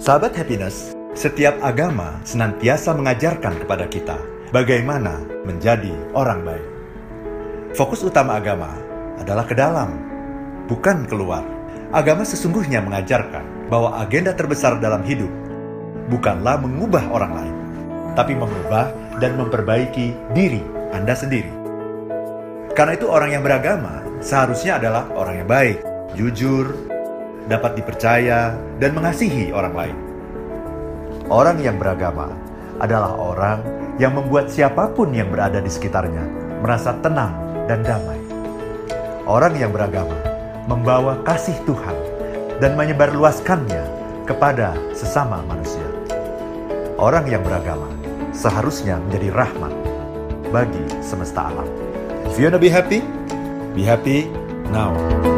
Sahabat happiness, setiap agama senantiasa mengajarkan kepada kita bagaimana menjadi orang baik. Fokus utama agama adalah ke dalam, bukan keluar. Agama sesungguhnya mengajarkan bahwa agenda terbesar dalam hidup bukanlah mengubah orang lain, tapi mengubah dan memperbaiki diri Anda sendiri. Karena itu orang yang beragama seharusnya adalah orang yang baik, jujur, dapat dipercaya, dan mengasihi orang lain. Orang yang beragama adalah orang yang membuat siapa pun yang berada di sekitarnya merasa tenang dan damai. Orang yang beragama membawa kasih Tuhan dan menyebarluaskannya kepada sesama manusia. Orang yang beragama seharusnya menjadi rahmat bagi semesta alam. If you wanna be happy, be happy now.